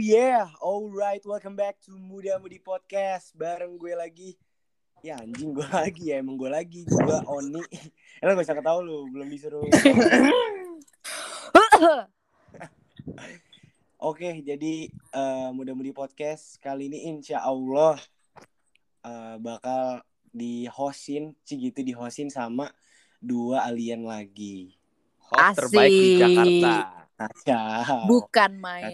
yeah, alright, welcome back to Muda Mudi Podcast bareng gue lagi. Ya anjing gue lagi ya, emang gue lagi gue Oni. Eh lo gak usah ketawa lu, belum disuruh. Oke, jadi uh, Muda Mudi Podcast kali ini insya Allah uh, bakal di hostin, sih gitu di hostin sama dua alien lagi. Host terbaik di Asik. Jakarta. Kacau. Bukan main.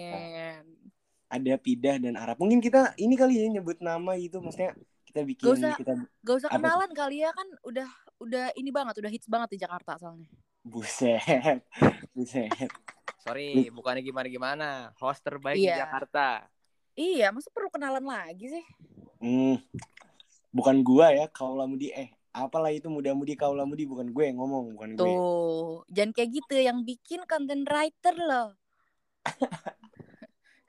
Ada Pidah dan Arab. Mungkin kita ini kali ya nyebut nama gitu, maksudnya kita bikin Gak usah. kita Gak usah Apa tuh? kenalan kali ya kan udah udah ini banget, udah hits banget di Jakarta soalnya. buset, buset. Sorry, bukannya gimana-gimana. Host terbaik di Iya. Jakarta. Iya, masa perlu kenalan lagi sih? Hmm, bukan gua ya, kaulamudi eh apalah itu muda-mudi kaulamudi bukan gue yang ngomong, bukan gue. Tuh, jangan kayak gitu yang bikin content writer loh.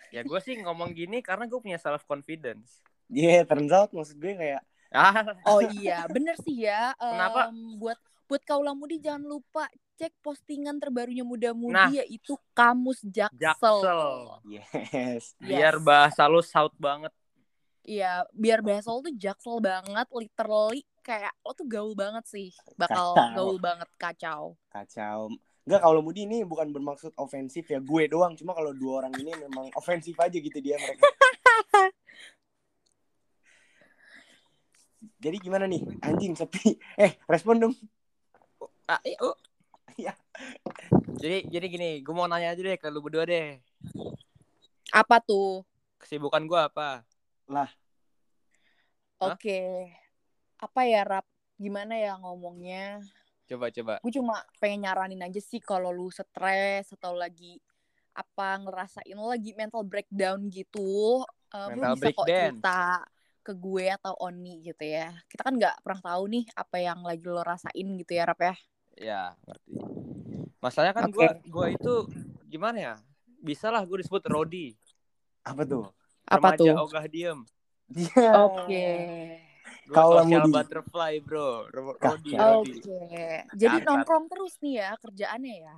Ya gue sih ngomong gini karena gue punya self confidence. Iya, turns out maksud gue kayak Ah, Oh iya, bener sih ya. Kenapa? Em, buat buat kaulah mudi jangan lupa cek postingan terbarunya muda-mudi Nah. yaitu kamus jaksel. Jaksel. yes. biar Yes. bahasa lu saut banget. Iya, biar bahasa lo tuh jaksel banget, literally kayak lo tuh gaul banget sih. Bakal Kacau. gaul banget, kacau. Kacau. Enggak kaulamudi ini bukan bermaksud ofensif ya, gue doang. Cuma kalau dua orang ini memang ofensif aja gitu dia mereka. Jadi gimana nih? Anjing sepi. Eh, respon dong. Ah, iya, oh. Iya. jadi jadi gini, gue mau nanya aja deh ke lu berdua deh. Apa tuh? Kesibukan gue apa? Hah? Oke. Apa ya, Rap? Gimana ya ngomongnya? Coba coba. Gue cuma pengen nyaranin aja sih kalau lu stres atau lagi apa ngerasain lo lagi mental breakdown gitu, eh, lu Mental bisa kok breakdown. cerita ke gue atau Oni gitu ya. Kita kan nggak pernah tahu nih apa yang lagi lo rasain gitu ya, Rap ya. Ya, ngerti. Masalahnya kan gue gua itu gimana ya? Bisa lah gue disebut Rodi. Apa tuh? Apa Remaja tuh? ogah diem. Iya. Oke. Gue Kalau social butterfly bro. Rodi, Oke. Rodi. Jadi Catat. nongkrong terus nih ya kerjaannya ya.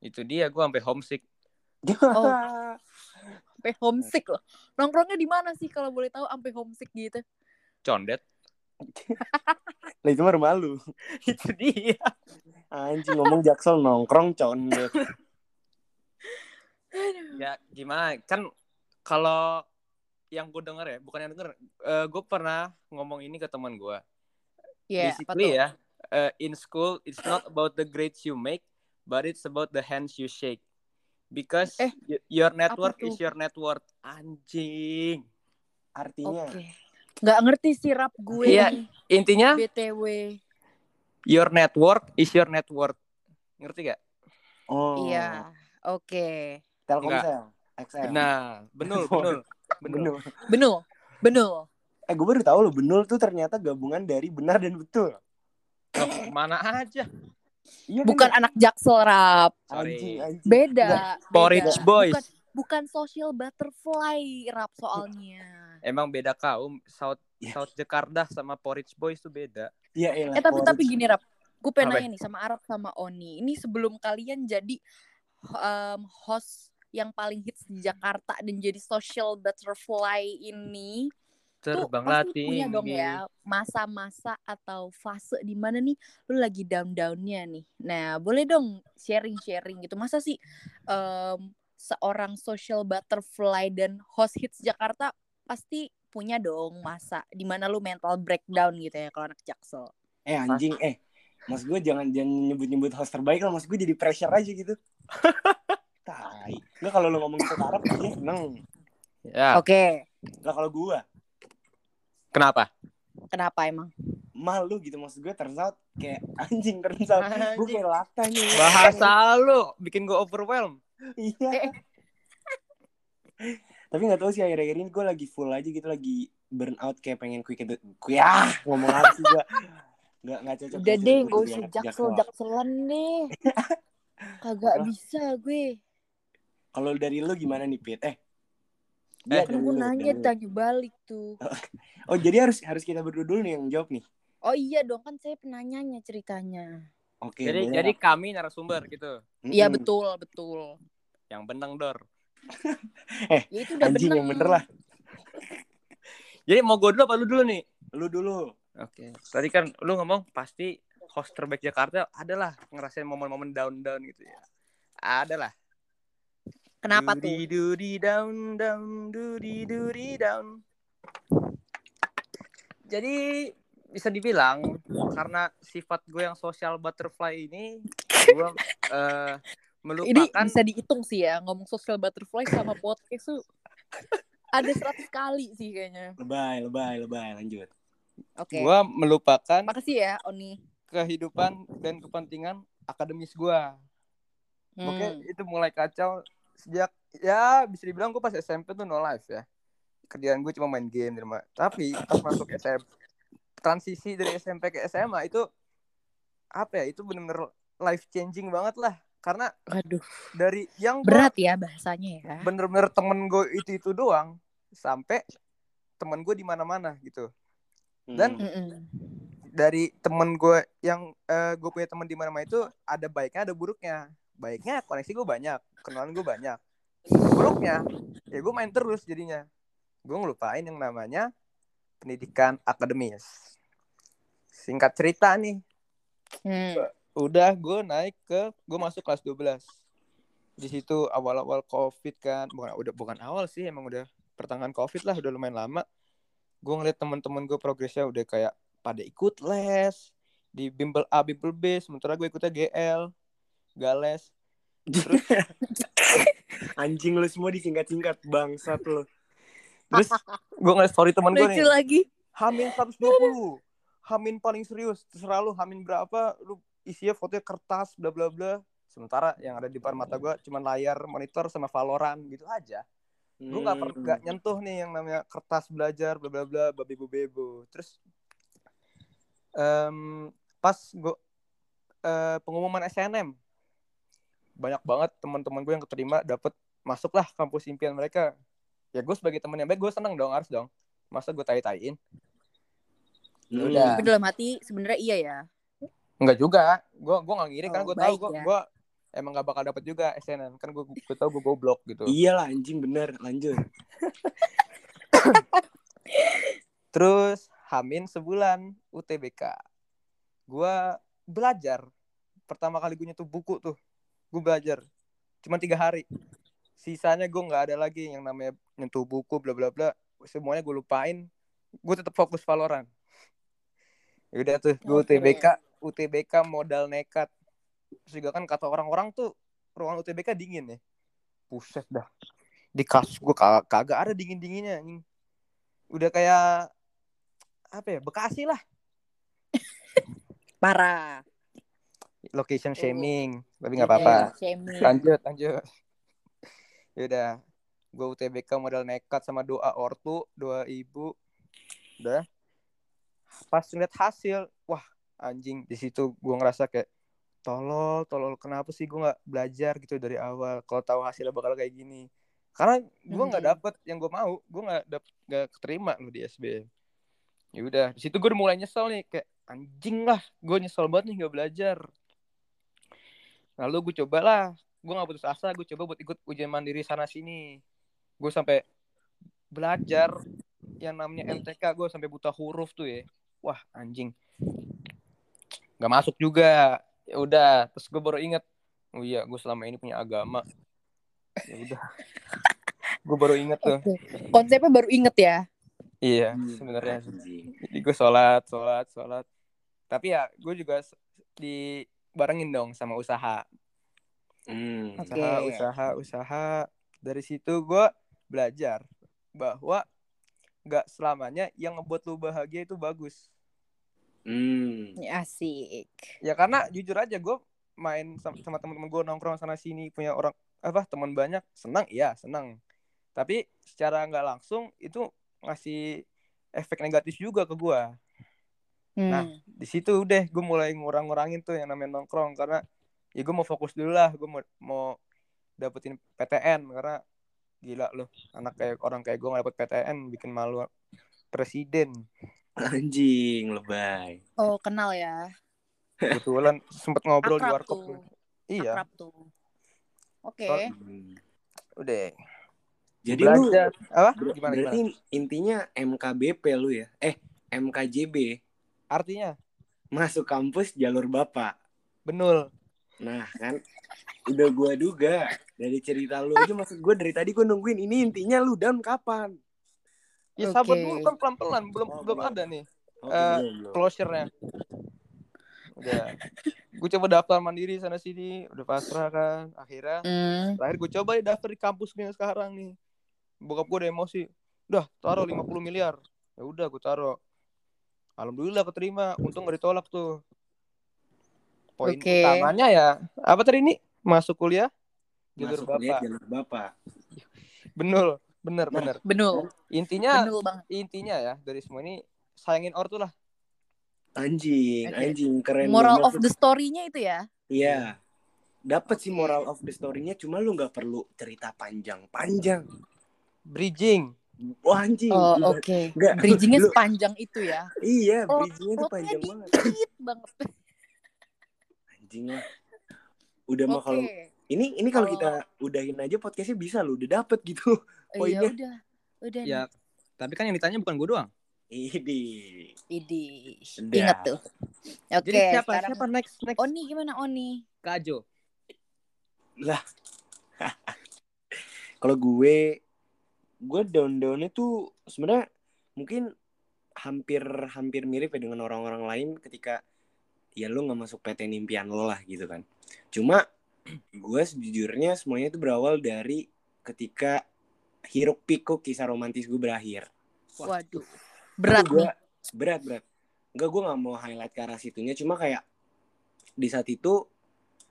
Itu dia gue sampai homesick. Oh. Sampai homesick loh. Nongkrongnya di mana sih kalau boleh tahu sampai homesick gitu? Condet. Lah itu mah rumah lu. itu dia. Anjing ngomong jaksel nongkrong condet. Ya gimana? Kan kalau yang gue denger ya, bukan yang denger. gue pernah ngomong ini ke teman gue. Iya, apa Basically ya, uh, in school it's not about the grades you make, but it's about the hands you shake. Because Eh, your network is your net worth. Anjing. Artinya Oke. Nggak ngerti sih rap gue Iya. Intinya BTW. your network is your net worth. Ngerti gak? oh. Iya. Oke. Telkomsel, XL. Nah, benul, benul, benul. Benul. Benul. Eh gue baru tahu loh Benul tuh ternyata gabungan dari benar dan betul. Loh, mana aja? Iya kan Bukan ya? anak jaksel rap. Anjing, anjing. Beda. Porridge beda. Boys. Bukan, bukan social butterfly rap soalnya. Emang beda kaum. South Iya. South Jakarta sama Porridge Boys tuh beda. Iya, elah, Eh tapi porridge. tapi gini rap. Gue pengen nanya nih sama Arab sama Oni. Ini sebelum kalian jadi um, host yang paling hits di Jakarta dan jadi social butterfly ini tuh Terbanglah pasti punya dong ya masa-masa atau fase di mana nih lu lagi down-downnya nih. Nah boleh dong sharing-sharing gitu. Masa sih em, seorang social butterfly dan host hits Jakarta pasti punya dong masa di mana lu mental breakdown gitu ya kalau anak jaksel. Eh anjing, eh. Mas gue jangan jangan nyebut-nyebut host terbaik lah, mas gue jadi pressure aja gitu. Tai. Enggak kalau lu ngomong ke Arab dia seneng. Ya, Oke, Lah kalau gue kenapa? kenapa emang? malu gitu maksud gue turns out kayak anjing turns out gue kayak lata nih. Bahasa lu bikin gue overwhelm. Iya. Tapi nggak tahu sih akhir-akhir ini gue lagi full aja gitu lagi burn out kayak pengen quick itu. Ya, ngomong apa sih gue? Nggak nggak cocok. Udah deh, gak usah anak jaksel jakselan deh. Kagak bisa gue. Kalau dari lu gimana nih Pit? Eh. Eh, Iya, Kan gue nanya dulu. tanya balik tuh. Oh jadi harus harus kita berdua dulu nih yang jawab nih. Oh iya dong kan saya penanyanya ceritanya. Oke. jadi boleh jadi kami narasumber gitu. Iya Mm-mm. betul betul. Yang benang dor. Ya itu udah Anjing bener. yang bener lah. Jadi mau gue dulu apa lu dulu nih? Lu dulu. Oke. Tadi kan lu ngomong pasti host terbaik Jakarta adalah ngerasain momen-momen down-down gitu ya. Adalah. Kenapa tuh? Dudi dudi down down dudi dudi down. Jadi bisa dibilang karena sifat gue yang social butterfly ini gue eh, Ini melupakan bisa dihitung sih ya ngomong social butterfly sama podcast tuh ada 100 kali sih kayaknya. Lebay, lebay, lebay. Lanjut. Oke. gue melupakan Makasih ya Oni. kehidupan dan kepentingan akademis gue. Hmm. Oke, itu mulai kacau sejak ya bisa dibilang gue pas SMP tuh no life ya. Kerjaan gue cuma main game di rumah. Tapi pas masuk SMP transisi dari SMP ke SMA itu apa ya? Itu bener-bener life changing banget lah. Karena Aduh, dari yang gua berat ya bahasanya ya. bener-bener temen gue itu itu doang sampai temen gue di mana-mana gitu. Dan- Hmm. Mm-mm. Dari temen gue yang eh, gue punya temen di mana-mana itu ada baiknya ada buruknya. Baiknya koneksi gue banyak, kenalan gue banyak. Buruknya ya gue main terus jadinya. Gue ngelupain yang namanya pendidikan akademis. Singkat cerita nih, Hmm. udah gue naik ke gue masuk kelas 12 di situ awal-awal covid kan bukan udah bukan awal sih emang udah pertengahan covid lah udah lumayan lama gue ngeliat teman-teman gue progresnya udah kayak pada ikut les di bimbel A bimbel B sementara gue ikutnya GL gak les Anjing lu semua disingkat-singkat bangsat lu. terus gue ngeliat story teman gue nih lagi. Hamin 120 Hamin paling serius terserah lu Hamin berapa lu isinya fotonya kertas bla bla bla sementara yang ada di depan mata gue cuman layar monitor sama Valorant gitu aja gue nggak per- Hmm. nggak nyentuh nih yang namanya kertas belajar bla bla bla babi bu bebo terus em, pas gue eh, pengumuman SNM banyak banget teman-teman gue yang keterima dapet masuklah kampus impian mereka ya gue sebagai teman yang baik gue seneng dong harus dong masa gue tai-taiin Hmm. Udah. Tapi dalam hati sebenarnya iya ya. Enggak juga. Gue gue nggak ngiri karena Oh, gue tahu gue ya. gue emang gak bakal dapet juga SNM kan gue gue tahu gue goblok gitu. Iyalah anjing bener. Lanjut. Terus Hamin sebulan UTBK. Gue belajar. Pertama kali gue nyentuh buku tuh. Gue belajar. Cuma tiga hari. Sisanya gue nggak ada lagi yang namanya nyentuh buku bla bla bla. Semuanya gue lupain. Gue tetap fokus Valorant. Ya udah tuh gue. UTBK UTBK modal nekat. Terus juga kan kata orang-orang tuh ruangan UTBK dingin ya. Buset dah. Di kasus gue kagak, kagak ada dingin-dinginnya anjing. Udah kayak apa ya? Bekasi lah. Parah. Location Oh. shaming. Tapi nggak apa-apa. Eh, shaming. Lanjut, lanjut. Yaudah. Gue UTBK modal nekat sama doa ortu, doa ibu. Udah. Pas ngeliat hasil, wah anjing. Di situ gue ngerasa kayak tolol, tolol. Kenapa sih gue nggak belajar gitu dari awal? Kalau tahu hasilnya bakal kayak gini. Karena gue nggak Hmm. dapet yang gue mau. Gue nggak dapet nggak keterima lu di SBM. Ya udah, di situ gue udah mulai nyesel nih kayak anjing lah, gue nyesel banget nih nggak belajar. Lalu gue cobalah, gue nggak putus asa, gue coba buat ikut ujian mandiri sana sini. Gue sampai belajar yang namanya MTK, gue sampai buta huruf tuh ya. Wah anjing, nggak masuk juga. Ya udah, terus gue baru inget, oh iya gue selama ini punya agama. Ya udah, gue baru inget tuh. Konsepnya baru inget ya. Iya, Hmm, sebenarnya. anjing. Jadi gue sholat, sholat, sholat. Tapi ya gue juga s- dibarengin dong sama usaha. Hmm. Usaha, usaha, usaha. Dari situ gue belajar bahwa nggak selamanya yang ngebuat lu bahagia itu bagus. Hmm. Ya, Asik. Ya karena jujur aja gue main sama, sama teman-teman gue nongkrong sana sini punya orang apa teman banyak senang iya senang tapi secara nggak langsung itu ngasih efek negatif juga ke gue Hmm. Nah, di situ udah gue mulai ngurang-ngurangin tuh yang namanya nongkrong karena ya gue mau fokus dulu lah gue mau mau dapetin PTN karena gila loh anak kayak orang kayak gue nggak dapet PTN bikin malu presiden Anjing lebay. Oh, kenal ya. kebetulan sempet ngobrol di warkop tuh. iya Akrab tuh. Oke. Soal- Hmm. udah Jadi lu belajar apa ber- gimana berarti gimana intinya MKBP lu ya? Eh, MKJB artinya masuk kampus jalur bapak. benul Nah kan udah gua duga dari cerita lu aja maksud gua dari tadi gua nungguin ini intinya lu down kapan? ya sabar Oke. dulu kan pelan pelan belum Oh, belum ada nih Oh, belum, belum. closure-nya udah gue coba daftar mandiri sana sini udah pasrah kan akhirnya Hmm. terakhir gue coba ya daftar di kampus gue yang sekarang nih bokap gue udah emosi udah taruh 50 miliar ya udah gue taruh alhamdulillah keterima untung gak ditolak tuh poin Oke. utamanya ya apa tadi ini masuk kuliah jalur Masuk kuliah bapak jalur bapak. benul bener Nah. bener Benul. intinya Benul banget. intinya ya dari semua ini sayangin ortu lah Anjing, Oke. anjing keren. Moral of the story-nya itu ya. Iya. Dapat sih moral of the story-nya cuma lu nggak perlu cerita panjang-panjang. bridging Wah anjing. Oh, oke. Nggak, Bridging-nya lu- sepanjang itu ya. Iya, Oh, bridging-nya tuh panjang banget. dikit banget. Anjing lah. Udah mah Oke. kalau ini ini kalau Kalau- kita udahin aja podcastnya bisa lu udah dapet gitu. Iya poinnya. udah. Udah ya nih. tapi kan yang ditanya bukan gue doang Ini. Idi. Udah. Ingat tuh. Oke, jadi siapa sekarang siapa next next Oni gimana Oni? Kajo Kalau gue gue down-downnya tuh sebenarnya mungkin hampir hampir mirip ya dengan orang-orang lain ketika ya lu nggak masuk PT impian lo lah gitu kan. Cuma gue sejujurnya semuanya itu berawal dari ketika hiruk pikuk kisah romantis gue berakhir. Waduh. Berat Itu gua- nih. Berat berat. Enggak gue nggak mau highlight ke arah situnya cuma kayak di saat itu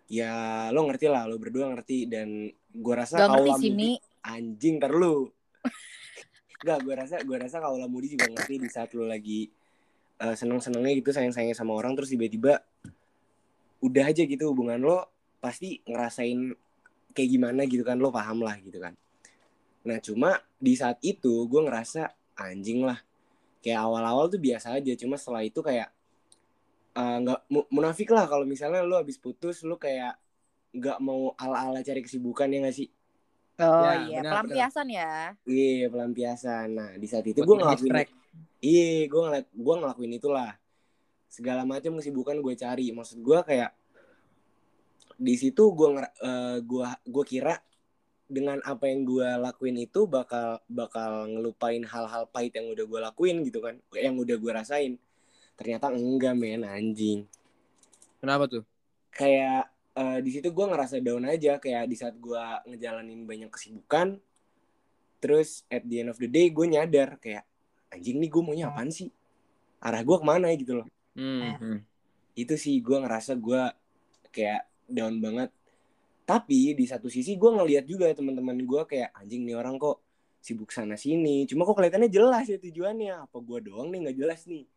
ya lo ngerti lah lo berdua ngerti dan gue rasa Gak ngerti anjing ntar Enggak, gue rasa gue rasa kaula mudi juga ngerti di saat lu lagi eh, seneng-senengnya gitu sayang-sayangnya sama orang terus tiba-tiba udah aja gitu hubungan lo pasti ngerasain kayak gimana gitu kan lo paham lah gitu kan. Nah cuma di saat itu gue ngerasa anjing lah. Kayak awal-awal tuh biasa aja cuma setelah itu kayak eh, nggak mu- munafik lah kalau misalnya lo habis putus lo kayak nggak mau ala-ala cari kesibukan ya nggak sih Oh Ya, iya, benar, pelampiasan ya. Iya pelampiasan. Nah di saat itu gue ngelakuin, iya gue ngel gue ngelakuin itulah. Segala macam kesibukan gue cari. Maksud gue kayak di situ gue uh, gua gue kira dengan apa yang gue lakuin itu bakal bakal ngelupain hal-hal pahit yang udah gue lakuin gitu kan, yang udah gue rasain. Ternyata enggak men anjing. kenapa tuh Kayak eh, di situ gue ngerasa down aja kayak di saat gue ngejalanin banyak kesibukan terus at the end of the day gue nyadar kayak anjing nih gue maunya apaan sih? Arah gue ke mana? gitu loh. Hmm. itu sih gue ngerasa gue kayak down banget. Tapi di satu sisi gue ngeliat juga teman-teman gue kayak anjing nih orang kok sibuk sana sini. Cuma kok kelihatannya jelas ya tujuannya. Apa gue doang nih nggak jelas nih?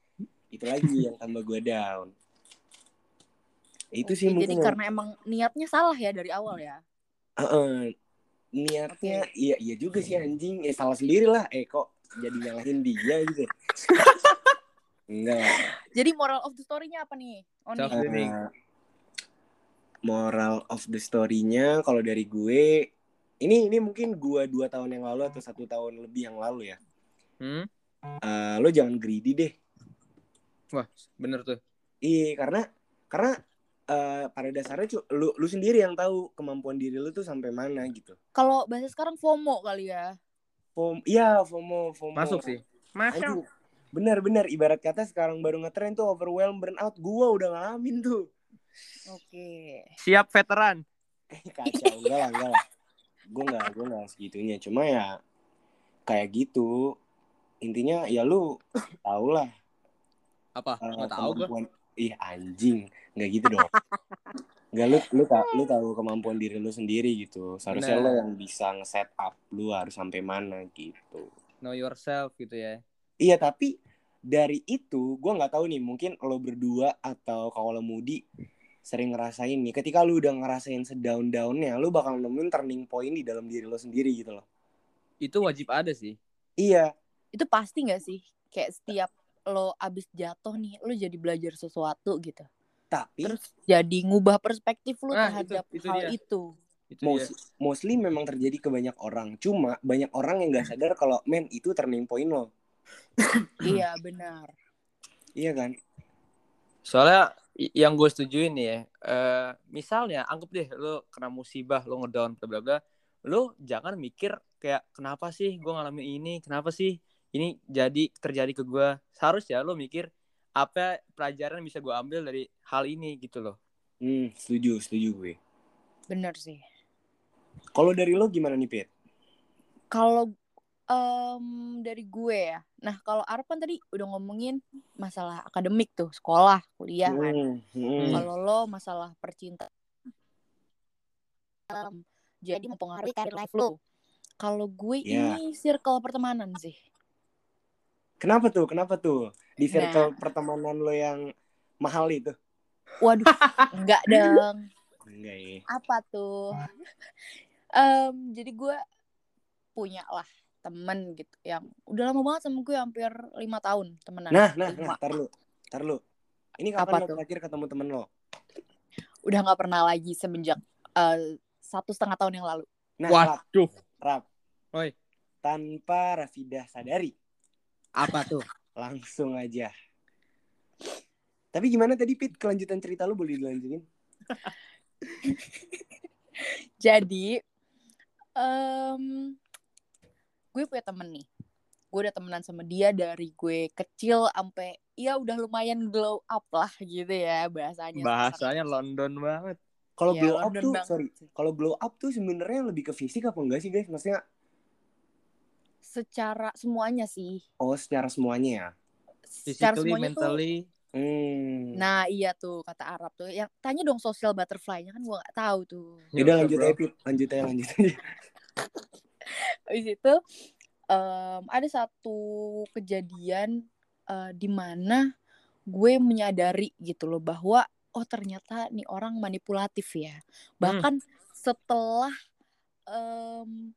Itu lagi yang tambah gue down itu sih mungkin jadi yang- karena emang niatnya salah ya dari awal ya. Heeh. niatnya iya iya juga sih anjing eh salah sendiri lah eh kok jadi nyalahin dia gitu enggak. Jadi moral of the story-nya apa nih? Oni. Eh, moral of the story-nya kalau dari gue ini ini mungkin gue dua tahun yang lalu atau satu tahun lebih yang lalu ya Hmm? Eh, lo jangan greedy deh wah bener tuh iya karena karena eh, pada dasarnya cu, lu lu sendiri yang tahu kemampuan diri lu tuh sampai mana gitu. Kalau bahasa sekarang FOMO kali ya. Fom iya FOMO FOMO. Masuk sih. Anjing, benar-benar ibarat kata sekarang baru ngetren tuh overwhelm burnout. Gua udah ngalamin tuh. Oke. siap veteran. Kacau. Enggak lah enggak lah. Gue enggak gue enggak segitunya. Cuma ya kayak gitu. Intinya ya lu tau lah apa? eh, nggak tahu gue ih anjing. Nggak gitu dong. Enggak lu lu tau lu tahu kemampuan diri lu sendiri gitu. Seharusnya Nah. lo yang bisa nge-set up lu harus sampai mana gitu. Know yourself gitu ya. Iya tapi dari itu gue nggak tahu nih mungkin lo berdua atau kalau mudi sering ngerasain nih ketika lu udah ngerasain sedown downnya lu bakal nemuin turning point di dalam diri lo sendiri gitu loh. Itu wajib ada sih. Iya. Itu pasti gak sih? Kayak setiap lo abis jatuh nih, lo jadi belajar sesuatu gitu. tapi Terus jadi ngubah perspektif lo Nah, terhadap itu- itu hal dia. itu. Mostly, memang terjadi ke banyak orang. Cuma banyak orang yang nggak sadar kalau men itu turning point lo. iya benar Iya kan? soalnya yang gue setujuin nih ya eh, misalnya anggap deh lo kena musibah lo ngedown bla bla bla lo jangan mikir kayak kenapa sih gue ngalamin ini kenapa sih ini jadi terjadi ke gue seharusnya lo mikir apa pelajaran yang bisa gue ambil dari hal ini gitu loh Hmm, setuju, setuju gue. benar sih Kalau dari lo gimana nih, Pit? kalau em, dari gue ya nah kalau Arab kan tadi udah ngomongin masalah akademik tuh sekolah kuliah kan Hmm, hmm. kalau lo masalah percintaan em, jadi mempengaruhi karir life lo kalau gue Iya. ini circle pertemanan sih Kenapa tuh? Kenapa tuh? Di Nah. circle pertemanan lo yang mahal itu? waduh enggak dong Enggak ya. apa tuh Em, jadi gue punya lah temen gitu yang udah lama banget sama gue hampir lima tahun temenan Nah, nah, Lima. nah, tar lu. Tar lu. Ini Apa kapan lo tuh? terakhir ketemu temen lo? udah nggak pernah lagi semenjak eh, satu setengah tahun yang lalu Nah, Rap, waduh Rap. Oi. Tanpa Rafidah sadari. Apa tuh Langsung aja. Tapi gimana tadi, Pit? Kelanjutan cerita lo boleh dilanjutin? jadi em gue punya temen nih gue udah temenan sama dia dari gue kecil sampai ya udah lumayan glow up lah gitu ya bahasanya bahasanya London banget Kalau Ya, glow up London tuh, banget sorry. Kalau glow up tuh sebenarnya lebih ke fisik apa enggak sih, guys? Maksudnya, secara semuanya sih oh secara semuanya ya? secara physically semuanya tuh mentally Hmm. Nah iya tuh kata Arab tuh yang tanya dong social butterfly-nya kan gue nggak tahu tuh. Yaudah Ya lanjut bro. aja, Pit. Lanjut aja, lanjut aja. Habis itu em, ada satu kejadian eh, di mana gue menyadari gitu loh bahwa oh ternyata nih orang manipulatif ya. Bahkan setelah em,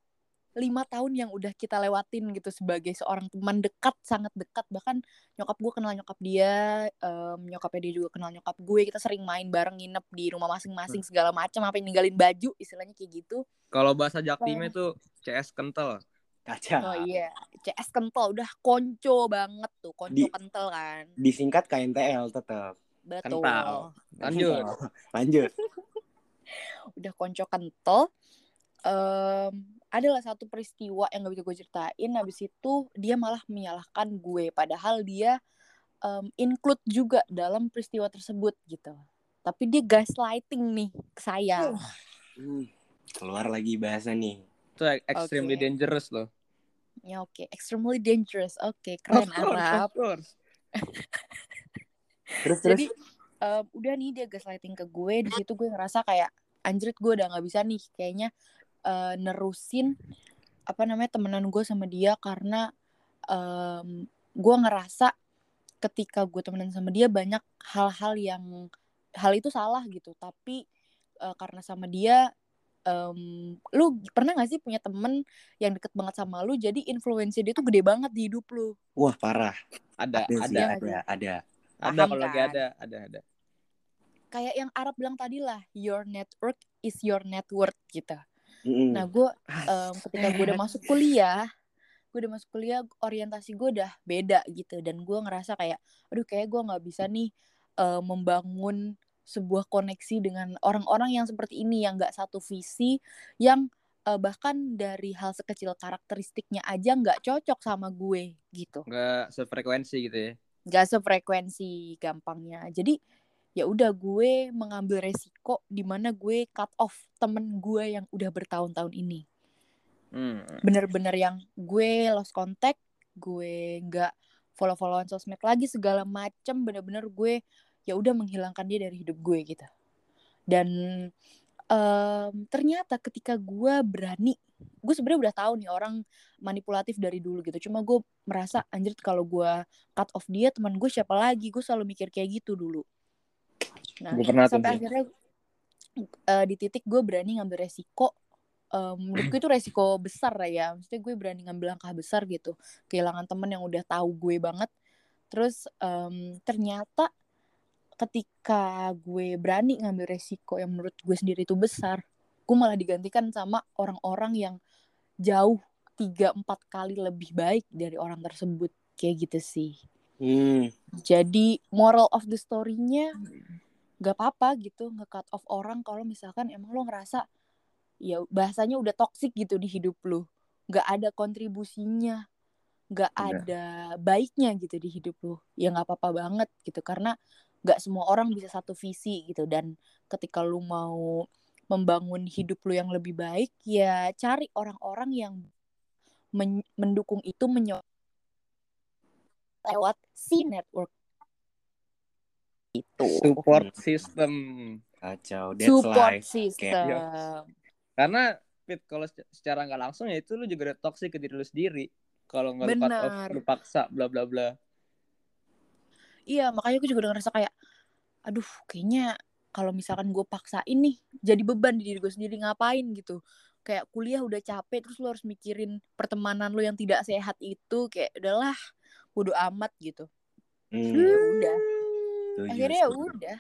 lima tahun yang udah kita lewatin gitu sebagai seorang teman dekat sangat dekat. Bahkan nyokap gue kenal nyokap dia em, nyokapnya dia juga kenal nyokap gue. Kita sering main bareng nginep di rumah masing-masing segala macam apa ninggalin baju istilahnya kayak gitu. Kalau bahasa jaktimnya tuh CS kental. Kaca. oh iya CS kental. Udah konco banget tuh. Konco Di- kental kan. Disingkat KNTL tetap. betul. Kental. lanjut. Lanjut. udah konco kental. Em adalah satu peristiwa yang gak bisa gue ceritain habis itu dia malah menyalahkan gue padahal dia em, include juga dalam peristiwa tersebut gitu tapi dia gaslighting nih ke saya Hmm, keluar lagi bahasa nih. itu extremely Oke. dangerous loh ya oke extremely dangerous oke keren Of course, Arab of course. Terus terus. jadi em, udah nih dia gaslighting ke gue di situ gue ngerasa kayak anjrit gue udah nggak bisa nih kayaknya eh, nerusin apa namanya temenan gue sama dia karena em, gue ngerasa ketika gue temenan sama dia banyak hal-hal yang hal itu salah gitu tapi eh, karena sama dia em, lu pernah gak sih punya temen yang deket banget sama lu jadi influence dia tuh gede banget di hidup lu Wah parah. ada Ada, ada ada, ada. ada kalau lagi kan? ada ada ada kayak yang Arab bilang tadi lah your network is your net worth gitu Mm-mm. nah gue em, ketika gue udah masuk kuliah gue udah masuk kuliah orientasi gue udah beda gitu. Dan gue ngerasa kayak aduh kayak gue nggak bisa nih eh, membangun sebuah koneksi dengan orang-orang yang seperti ini yang nggak satu visi yang eh, bahkan dari hal sekecil karakteristiknya aja nggak cocok sama gue gitu. Nggak sefrekuensi gitu ya? Nggak sefrekuensi gampangnya. Jadi ya udah gue mengambil resiko di mana gue cut off temen gue yang udah bertahun-tahun ini. Hmm. bener-bener yang gue lost contact gue nggak follow-followan sosmed lagi segala macem bener-bener gue ya udah menghilangkan dia dari hidup gue gitu. Dan em, ternyata ketika gue berani gue sebenarnya udah tahu nih orang manipulatif dari dulu gitu. Cuma gue merasa anjir kalau gue cut off dia teman gue siapa lagi? Gue selalu mikir kayak gitu dulu nah Gua pernah sampai akhirnya eh, di titik gue berani ngambil resiko em, menurut gue itu resiko besar lah ya. Maksudnya gue berani ngambil langkah besar gitu. Kehilangan temen yang udah tahu gue banget. Terus em, ternyata ketika gue berani ngambil resiko yang menurut gue sendiri itu besar gue malah digantikan sama orang-orang yang jauh tiga empat kali lebih baik dari orang tersebut. Kayak gitu sih. Hmm. jadi moral of the story-nya gak apa-apa gitu nge-cut off orang kalau misalkan emang lo ngerasa ya bahasanya udah toxic gitu di hidup lo. Gak ada kontribusinya gak Bener. ada baiknya gitu di hidup lo. Ya nggak apa-apa banget gitu karena gak semua orang bisa satu visi gitu. Dan ketika lo mau membangun hidup lo yang lebih baik ya cari orang-orang yang men- mendukung itu menyo lewat si network itu Support Hmm. system. Kacau. That's support life. system Karena Fit kalau se- secara nggak langsung ya itu lu juga udah toxic ke diri lu sendiri. Kalau nggak lu lu paksa bla bla bla. Iya, makanya aku juga udah ngerasa kayak, aduh, kayaknya kalau misalkan gue paksain nih, jadi beban di diri gue sendiri ngapain gitu. Kayak kuliah udah capek, terus lo harus mikirin pertemanan lo yang tidak sehat itu, kayak udahlah, bodo amat gitu. Hmm. Ya udah, Akhirnya ya udah,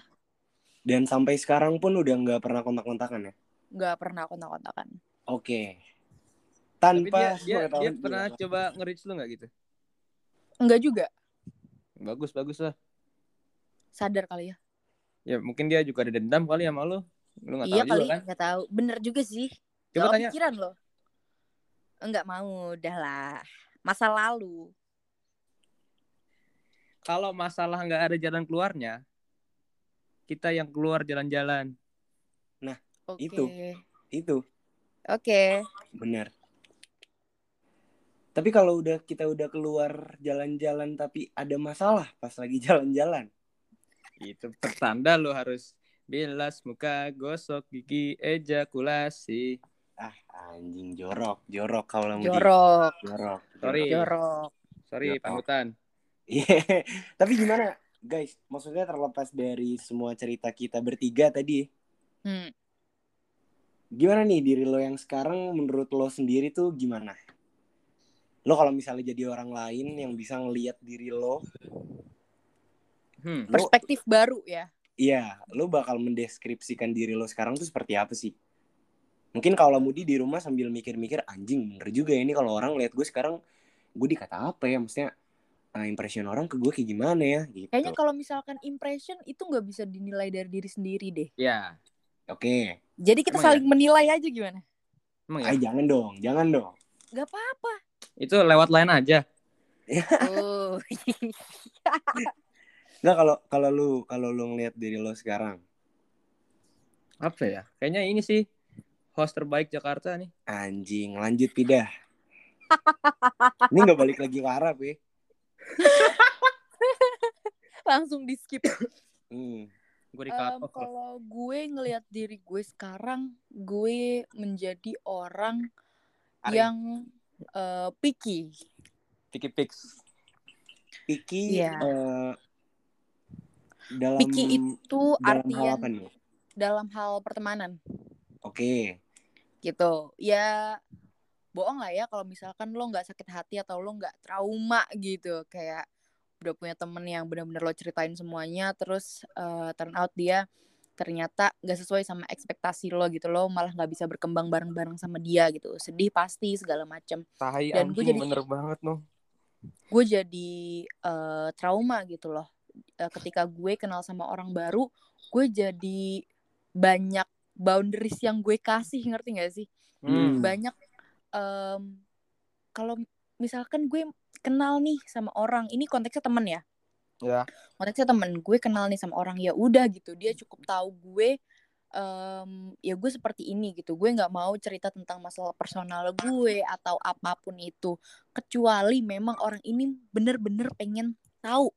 Dan sampai sekarang pun udah nggak pernah kontak-kontakan ya? nggak pernah kontak-kontakan. Oke. Tapi Tanpa dia dia, dia sepengetahuan pernah gue. coba nge-reach lu nggak gitu? Enggak juga, Bagus bagus lah. sadar kali ya. Ya mungkin dia juga ada dendam kali sama lu. Lu nggak iya tahu kali, juga kan? nggak tahu. Bener juga sih. Coba tanya. pikiran lo. Enggak mau, udah lah. Masa lalu. Kalau masalah nggak ada jalan keluarnya, kita yang keluar jalan-jalan. Oke. Itu. Itu. Oke. Benar. Tapi kalau udah kita udah keluar jalan-jalan tapi ada masalah pas lagi jalan-jalan. Itu pertanda lu harus bilas muka, gosok gigi, ejakulasi. Ah, anjing jorok, jorok kalau mau Jorok, jorok. Sorry. jorok. Sorry, Jorok. panutan. Iya. Tapi gimana, guys? Maksudnya terlepas dari semua cerita kita bertiga tadi, Hmm. gimana nih diri lo yang sekarang menurut lo sendiri tuh gimana? Lo kalau misalnya jadi orang lain yang bisa ngelihat diri lo, Hmm. lo Perspektif baru ya. iya, lo bakal mendeskripsikan diri lo sekarang tuh seperti apa sih? Mungkin kalau Mudi di rumah sambil mikir-mikir anjing bener juga ya ini kalau orang lihat gue sekarang gue dikata apa ya maksudnya eh, impression orang ke gue kayak gimana ya gitu. Kayaknya kalau misalkan impression itu nggak bisa dinilai dari diri sendiri deh. Ya, Oke. Jadi kita Emang saling menilai aja gimana? emang ya. Ah jangan dong, jangan dong. Gak apa-apa. Itu lewat line aja. Oh. Nggak kalau kalau lu kalau lu ngelihat diri lo sekarang Apa ya? Kayaknya ini sih host terbaik Jakarta nih. anjing lanjut pidah. ini nggak balik lagi ke Arab ya. Langsung di skip. Hmm. Gue di loh. kalau gue ngelihat diri gue sekarang, gue menjadi orang Ari. yang eh, picky. Tiki Pix. Piki Iya. eh, dalam Picky itu dalam hal artian apa nih? dalam hal pertemanan. Oke. gitu ya bohong lah ya kalau misalkan lo nggak sakit hati atau lo nggak trauma gitu. Kayak udah punya temen yang benar-benar lo ceritain semuanya terus eh, turn out dia ternyata nggak sesuai sama ekspektasi lo gitu lo malah nggak bisa berkembang bareng-bareng sama dia gitu. Sedih pasti segala macem. Dan gue jadi- bener banget noh. gue jadi eh, trauma gitu loh. Eh, ketika gue kenal sama orang baru gue jadi banyak boundaries yang gue kasih ngerti gak sih? Hmm. banyak em, kalau misalkan gue kenal nih sama orang ini konteksnya temen ya? Ya. konteksnya temen gue kenal nih sama orang ya udah gitu dia cukup tahu gue em, ya gue seperti ini gitu. Gue nggak mau cerita tentang masalah personal gue atau apa pun itu. Kecuali memang orang ini bener-bener pengen tahu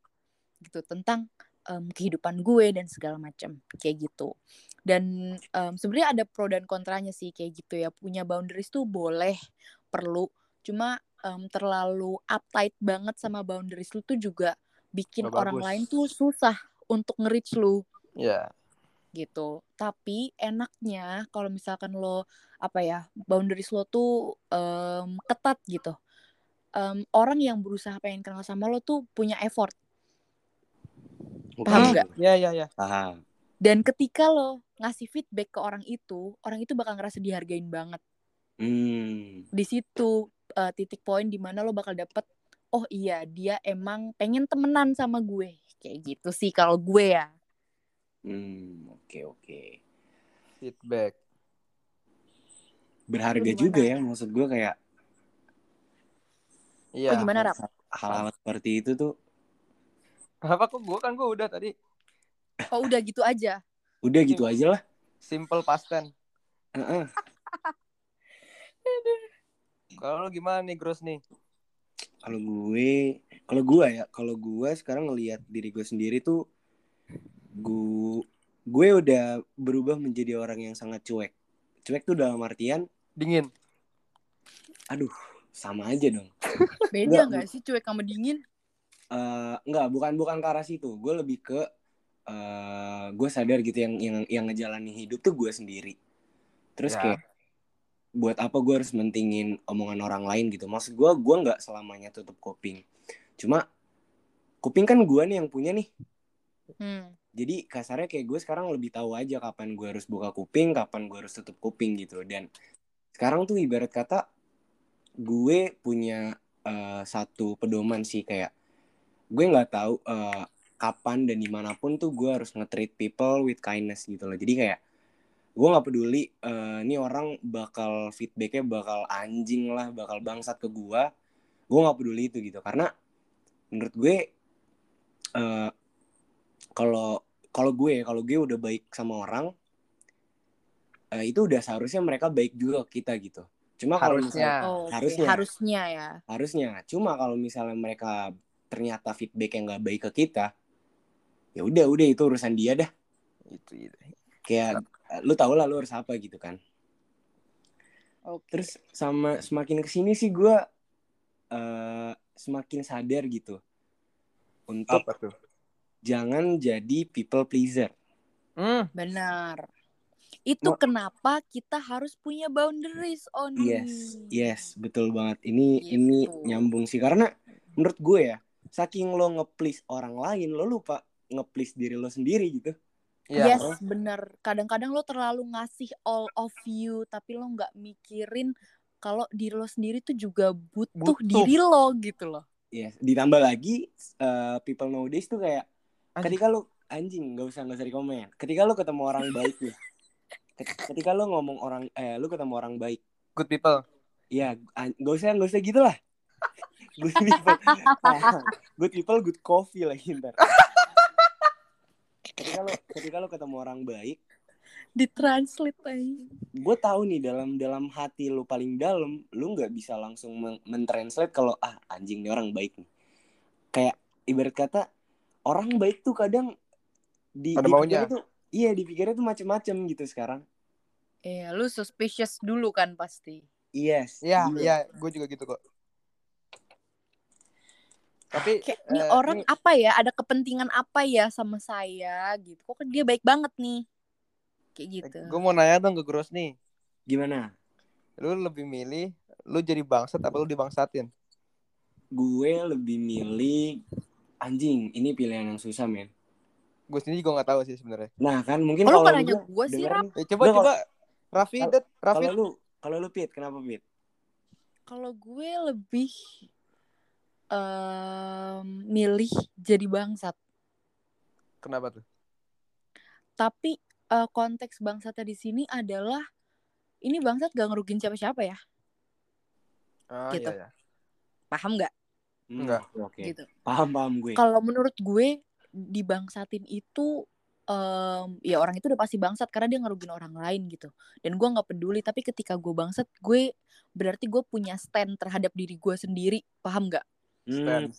gitu tentang em, kehidupan gue dan segala macam kayak gitu dan em, sebenarnya ada pro dan kontranya sih kayak gitu ya punya boundaries tuh boleh perlu cuma em, terlalu uptight banget sama boundaries lu tuh juga bikin orang bagus. lain tuh susah untuk nge-reach lu Ya. gitu. Tapi enaknya kalau misalkan lo apa ya boundaries lo tuh em, ketat gitu. Em, orang yang berusaha pengen kenal sama lo tuh punya effort. Paham nggak? Ya ya ya. Paham. Dan ketika lo ngasih feedback ke orang itu orang itu bakal ngerasa dihargain banget Hmm. di situ eh, titik poin di mana lo bakal dapet oh iya dia emang pengen temenan sama gue kayak gitu sih kalau gue ya Hmm, oke oke. Feedback. Berharga juga ya maksud gue kayak Iya. Oh, gimana, Rap? hal-hal seperti itu tuh Apa kok gue kan gue udah tadi oh udah gitu aja udah gitu aja lah. simple past tense. Kalau lu gimana nih Gross nih? Kalau gue, kalau gue ya, kalau gue sekarang ngelihat diri gue sendiri tuh, gue, gue udah berubah menjadi orang yang sangat cuek. Cuek tuh dalam artian, Dingin. aduh, sama aja dong. beda nggak sih cuek sama dingin Eh enggak, bukan bukan ke arah situ. Gue lebih ke, eh gue sadar gitu yang yang yang ngejalanin hidup tuh gue sendiri. Terus Ya. kayak buat apa gue harus mentingin omongan orang lain gitu. Maksud gue, gue nggak selamanya tutup kuping. Cuma kuping kan gue nih yang punya nih. hmm. jadi kasarnya kayak gue sekarang lebih tahu aja kapan gue harus buka kuping kapan gue harus tutup kuping gitu dan sekarang tuh ibarat kata gue punya eh, satu pedoman sih kayak gue nggak tahu eh, kapan dan di mana pun tuh gue harus nge-treat people with kindness gitu loh. Jadi kayak gue nggak peduli eh, ini orang bakal feedbacknya bakal anjing lah bakal bangsat ke gue. Gue nggak peduli itu gitu. Karena menurut gue eh, kalau kalau gue kalau gue udah baik sama orang eh, itu udah seharusnya mereka baik juga ke kita gitu. Cuma kalau misalnya Harusnya. oh, harusnya. harusnya ya. Harusnya. Cuma kalau misalnya mereka ternyata feedback yang nggak baik ke kita ya udah udah itu urusan dia dah Itu, itu. kayak eh, lu tau lah lu harus apa gitu kan oke terus sama semakin ke sini sih gue eh semakin sadar gitu untuk Apa tuh? jangan jadi people pleaser Hmm. benar itu Mo- kenapa kita harus punya boundaries Oni Yes, yes, betul banget. Ini Gitu. ini nyambung sih karena menurut gue ya, saking lo nge-please orang lain, lo lupa nge-please diri lo sendiri gitu. Iya. yes bener kadang-kadang lo terlalu ngasih all of you tapi lo nggak mikirin kalau diri lo sendiri tuh juga butuh, Butuh. diri lo gitu loh Yes, ditambah lagi eh, people nowadays tuh kayak Anjing. ketika lo anjing nggak usah nggak usah dikomen. Ketika lo ketemu orang baik ket- ketika lo ngomong orang eh lo ketemu orang baik, Good people. ya an- nggak usah nggak usah gitu lah. Good people, good people, good coffee lagi ntar. Ketika lo ketika lo ketemu orang baik ditranslate aja gue tahu nih dalam dalam hati lu paling dalam lu nggak bisa langsung men- mentranslate kalau ah anjing nih orang baik nih kayak ibarat kata orang baik tuh kadang di Ada maunya. tuh iya dipikirnya tuh macem-macem gitu sekarang Iya, lu suspicious dulu kan pasti. yes iya. iya, gue juga gitu kok. Tapi Kayak ini eh, orang ini- apa ya? Ada kepentingan apa ya sama saya gitu? Kok dia baik banget nih? Kayak gitu. gue mau nanya dong ke Gross nih. gimana Lu lebih milih lu jadi bangsat apa lu dibangsatin? gue lebih milih anjing ini pilihan yang susah men Gue sendiri juga nggak tahu sih sebenarnya. nah kan mungkin Oh, lu kalau nanya gua gua sih, nih, Eh, coba coba Raffi, Raffi. kalau lu kalau lu pit kenapa pit Kalau gue lebih em, milih jadi bangsat. Kenapa tuh? Tapi eh, konteks bangsatnya di sini adalah ini bangsat gak ngerugin siapa-siapa ya? Ah, Gitu. iya, iya. Paham nggak? Hmm, Enggak. oke Gitu. paham paham gue Kalau menurut gue dibangsatin itu em, ya orang itu udah pasti bangsat karena dia ngerugin orang lain gitu. Dan gue nggak peduli. Tapi ketika gue bangsat, gue berarti gue punya stand terhadap diri gue sendiri. Paham nggak? Stand.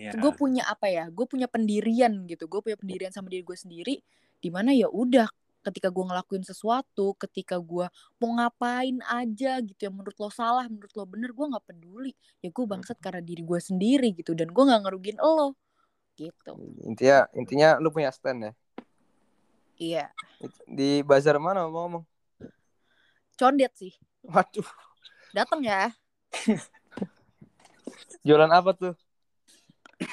Ya. Gue punya apa ya? Gue punya pendirian gitu. Gue punya pendirian sama diri gue sendiri. Di mana ya udah ketika gue ngelakuin sesuatu, ketika gue mau ngapain aja gitu yang menurut lo salah, menurut lo bener, gue nggak peduli. Ya gue bangsat karena diri gue sendiri gitu. Dan gue nggak ngerugin lo gitu. Intinya intinya lu punya stand ya. Iya. Di bazar mana ngomong? Condet sih. Waduh, Dateng ya. jualan apa tuh?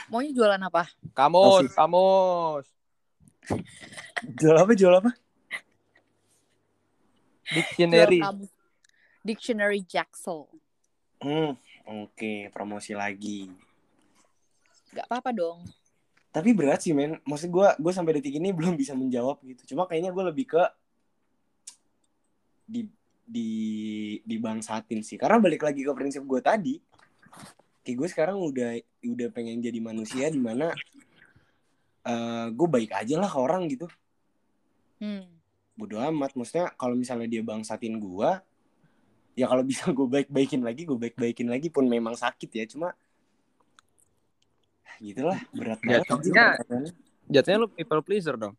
Maunya jualan apa? Kamus, Osis. kamus. jual apa jual apa Dictionary. Jual kamus. Dictionary Jacksel. Hmm, oke, promosi lagi. Gak apa-apa dong. Tapi berat sih, men. Maksud gue, gue sampai detik ini belum bisa menjawab gitu. Cuma kayaknya gue lebih ke di di dibangsatin sih. Karena balik lagi ke prinsip gue tadi, kayak gue sekarang udah udah pengen jadi manusia di mana eh gue baik aja lah ke orang gitu. Hmm. Bodo amat. Maksudnya kalau misalnya dia bangsatin gue, ya kalau bisa gue baik-baikin lagi, gue baik-baikin lagi pun memang sakit ya. Cuma gitulah berat Ya, banget. jatuhnya-. Jatuhnya lu people pleaser dong.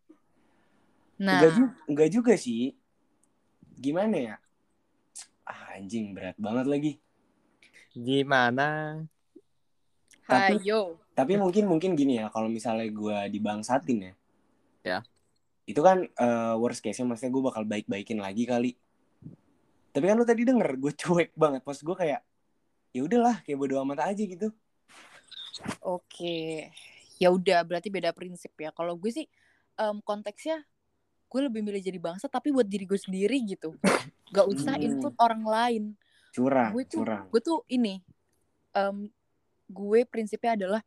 Nah, Enggak juga, enggak juga sih. Gimana ya? Ah, anjing berat banget lagi. Gimana? Tapi- hayo. Tapi mungkin mungkin gini ya, kalau misalnya gue dibangsatin ya. Ya. Itu kan eh, worst case-nya maksudnya gue bakal baik-baikin lagi kali. Tapi kan lu tadi denger gue cuek banget. Pas gue kayak ya udahlah kayak bodo amat aja gitu. Oke. Ya udah, berarti beda prinsip ya. Kalau gue sih em, konteksnya gue lebih milih jadi bangsa tapi buat diri gue sendiri gitu. Gak usah Hmm. input orang lain. Curang, gue tuh curang. gue tuh ini em, gue prinsipnya adalah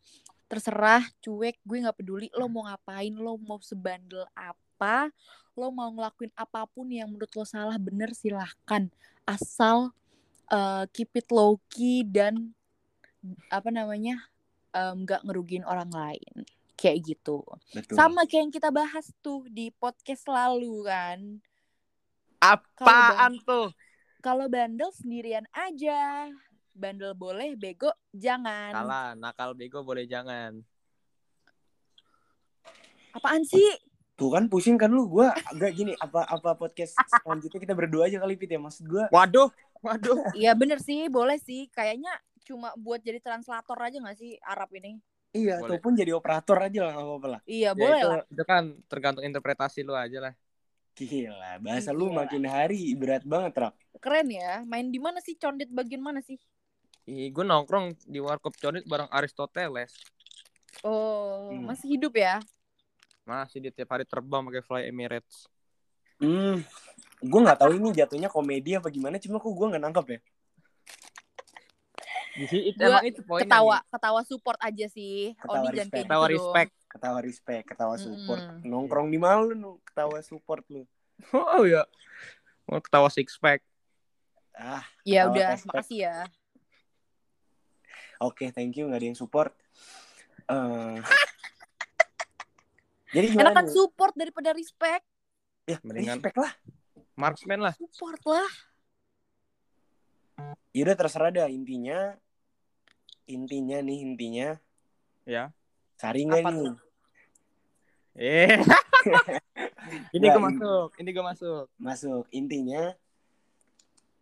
terserah cuek gue nggak peduli lo mau ngapain lo mau sebandel apa lo mau ngelakuin apa pun yang menurut lo salah bener silahkan. Asal eh, keep it low key dan apa namanya nggak ngerugiin orang lain. Kayak gitu. Betul. sama kayak yang kita bahas tuh di podcast lalu kan. Apaan tuh? kalau bandel sendirian aja bandel boleh bego jangan Salah, nakal bego boleh jangan. apaan sih Tuh kan pusing kan lu. Gue agak gini apa apa podcast selanjutnya kita berdua aja kali Pit ya. Maksud gue Waduh, waduh. Iya bener sih boleh sih kayaknya cuma buat jadi translator aja gak sih Arab ini iya Boleh. ataupun jadi operator aja lah apa-apa lah. iya Ya, boleh itu, lah itu kan tergantung interpretasi lu aja lah. Gila, bahasa lu Gila. makin hari berat banget, Rap. keren ya main di mana sih condet bagian mana sih Ih, gue nongkrong di warkop conit bareng Aristoteles. oh Hmm. masih hidup ya Masih dia tiap hari terbang pakai Fly Emirates. Hmm, gue nggak tahu ini jatuhnya komedi apa gimana, cuma kok gue nggak nangkep ya. Di sini itu, Gua emang itu poinnya. ketawa nih. ketawa support aja sih Ketawa Oni kayak respect. Ketawa gitu respect. Ketawa respect, ketawa support. Mm-mm. Nongkrong di mana lu, ketawa support lu. Oh ya. Mau ketawa six pack. Ah, ya udah respect. makasih ya oke, thank you, nggak ada yang support. Eh, jadi gimana enakan nih? support daripada respect Ya, Mendingan- respect lah. Marksman lah. support lah Yaudah terserah dah intinya. Intinya nih intinya. Ya. Saringan nih. tuh? Eh. ini gue masuk. Ini gue masuk. masuk intinya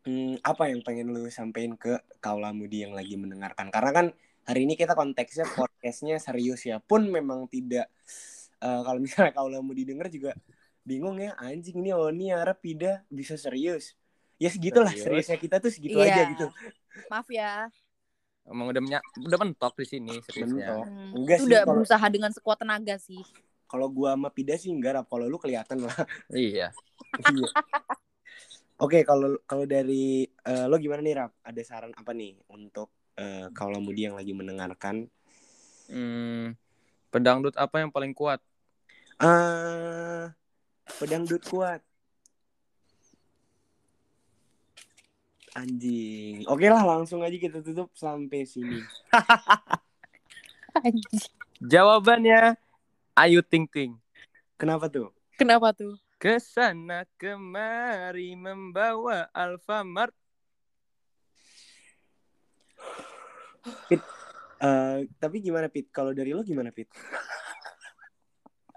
hmm, apa yang pengen lu sampein ke kaula mudi yang lagi mendengarkan karena kan hari ini kita konteksnya podcastnya serius ya pun memang tidak eh, kalau misalnya kaula mudi denger juga bingung ya anjing ini Oni Arab Pida bisa serius ya segitulah Serius. seriusnya kita tuh segitu Iya. aja gitu maaf ya Emang udah menya- udah mentok di sini seriusnya. Mentok. Hmm, Enggak sih, udah kalau- berusaha dengan sekuat tenaga sih kalau gua sama Pida sih enggak kalau lu kelihatan lah Iya. Iya. Oke, kalau kalau dari eh, lo gimana nih, Rap? Ada saran apa nih untuk eh, kaula mudi yang lagi mendengarkan? Hmm, pedangdut apa yang paling kuat? Ah, pedangdut kuat. Anjing. Oke lah, langsung aja kita tutup sampai sini. Jawabannya Ayu Ting Ting. Kenapa tuh? kenapa tuh Ke sana kemari membawa Alfamart. Eh, tapi gimana, Pit? Kalau dari lo gimana, Pit?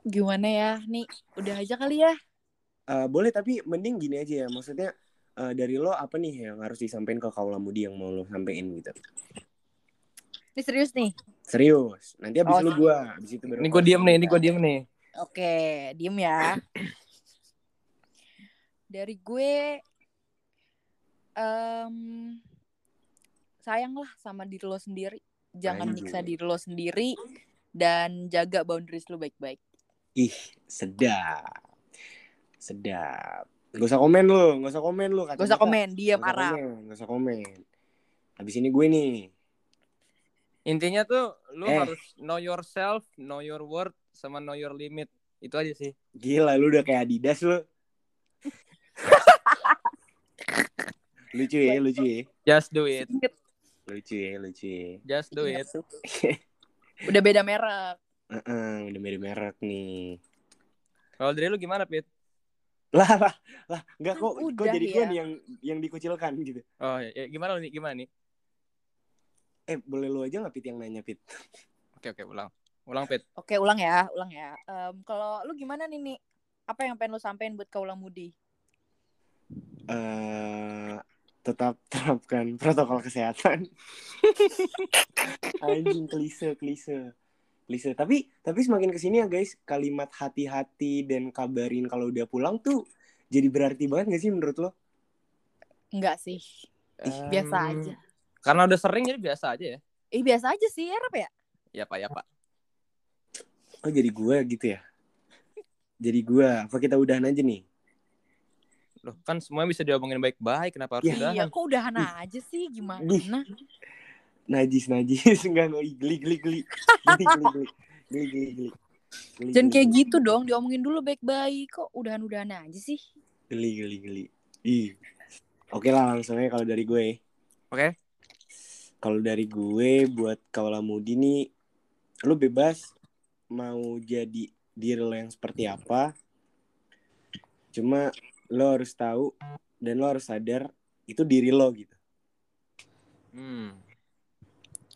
gimana ya nih udah aja kali ya Eh, boleh, tapi mending gini aja ya. Maksudnya eh, dari lo apa nih yang harus disampaikan ke kaula mudi yang mau lo sampein gitu? ini serius nih Serius. Nanti abis Oh, lu gua, abis itu baru. Ini gue diem nih, ini gue diem nih. Oke, diem ya. Dari gue, em sayanglah sama diri lo sendiri. Jangan nyiksa diri lo sendiri dan jaga boundaries lo baik-baik. Ih, sedap. Sedap. Gak usah komen lu, gak usah komen lu. Gak usah komen, diam komen, Gak usah komen. Habis ini gue nih. Intinya tuh lu Eh. harus know yourself, know your worth, sama know your limit. Itu aja sih. Gila lu udah kayak Adidas lu. lucu ya, lucu ya. Just do it. Lucu ya, lucu ya. Just do Iya it. Udah beda merek. Heeh, udah beda merek nih. Kalau dari lu gimana, Pit? Lah, lah, lah. Enggak Kan kok, kok udah jadi ya. gue nih yang yang dikucilkan gitu. Oh, ya, ya, gimana lu nih? Gimana nih? Eh, boleh lu aja nggak Pit yang nanya, Pit? Oke, oke, ulang. Ulang, Pit. Oke, ulang ya, ulang ya. Em, kalau lu gimana nih, nih? Apa yang pengen lu sampein buat kaulah mudi? Eh tetap terapkan protokol kesehatan. Anjing klise klise. Klise. Tapi tapi semakin ke sini ya guys, kalimat hati-hati dan kabarin kalau udah pulang tuh jadi berarti banget gak sih menurut lo? Enggak sih. Em, Biasa aja. Karena udah sering jadi biasa aja ya. Eh, biasa aja sih, Arab ya? Ya, Pak, ya, Pak. Oh jadi gua gitu ya? Jadi gua, apa kita udahan aja nih? Loh, kan semuanya bisa diomongin baik-baik, kenapa harus Ya, udahan? Iya, kok udahan aja sih? Gimana? Najis najis enggak enggak geli geli geli. Geli geli geli. Geli geli Jangan kayak gitu dong, diomongin dulu baik-baik. Kok udahan-udahan aja sih? Geli geli geli. Ih. Oke lah langsung aja kalau dari gue. Oke. Kalau dari gue buat kaula mudi nih lu bebas mau jadi diri lo yang seperti apa. Cuma lo harus tahu dan lo harus sadar itu diri lo gitu. Hmm.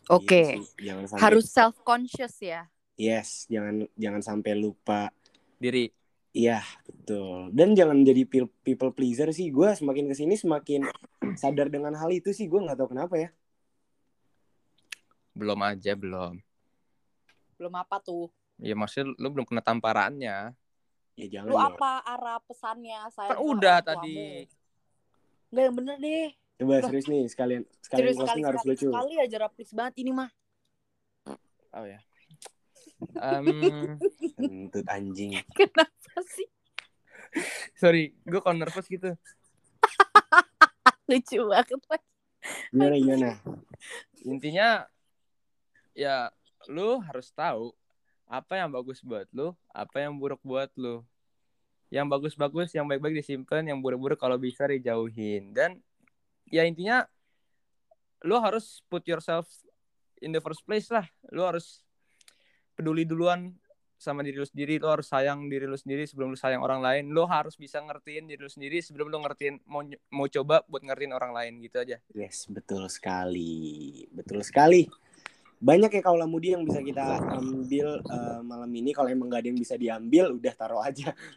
Oke. Gitu sih. Jangan sampai Harus self conscious ya. yes, jangan jangan sampai lupa. Diri. Iya, betul. Dan jangan jadi people pleaser sih. Gue semakin ke sini semakin sadar dengan hal itu sih. Gue nggak tahu kenapa ya. Belum aja, belum. Belum apa tuh? Ya maksudnya lu belum kena tamparannya. Ya jangan Lu dong. apa arah pesannya saya? Kan udah tadi. Enggak yang bener deh. Coba Loh. serius nih sekalian sekalian Serius sekali, harus sekali, lucu. sekali aja raplis banget ini mah. Oh ya. Em, Kentut anjing. Kenapa sih? sorry, gue kalau nervous gitu. Lucu banget. Gimana gimana? Intinya ya lu harus tahu apa yang bagus buat lu, apa yang buruk buat lu. Yang bagus-bagus, yang baik-baik disimpan, yang buruk-buruk kalau bisa dijauhin. Dan ya intinya lu harus put yourself in the first place lah. Lu harus peduli duluan sama diri lu sendiri, lu harus sayang diri lu sendiri sebelum lu sayang orang lain. Lu harus bisa ngertiin diri lu sendiri sebelum lu ngertiin mau mau coba buat ngertiin orang lain gitu aja. Yes, betul sekali. Betul sekali. Banyak ya kaula mudi yang bisa kita ambil eh, malam ini. Kalau emang gak ada yang bisa diambil, udah taruh aja.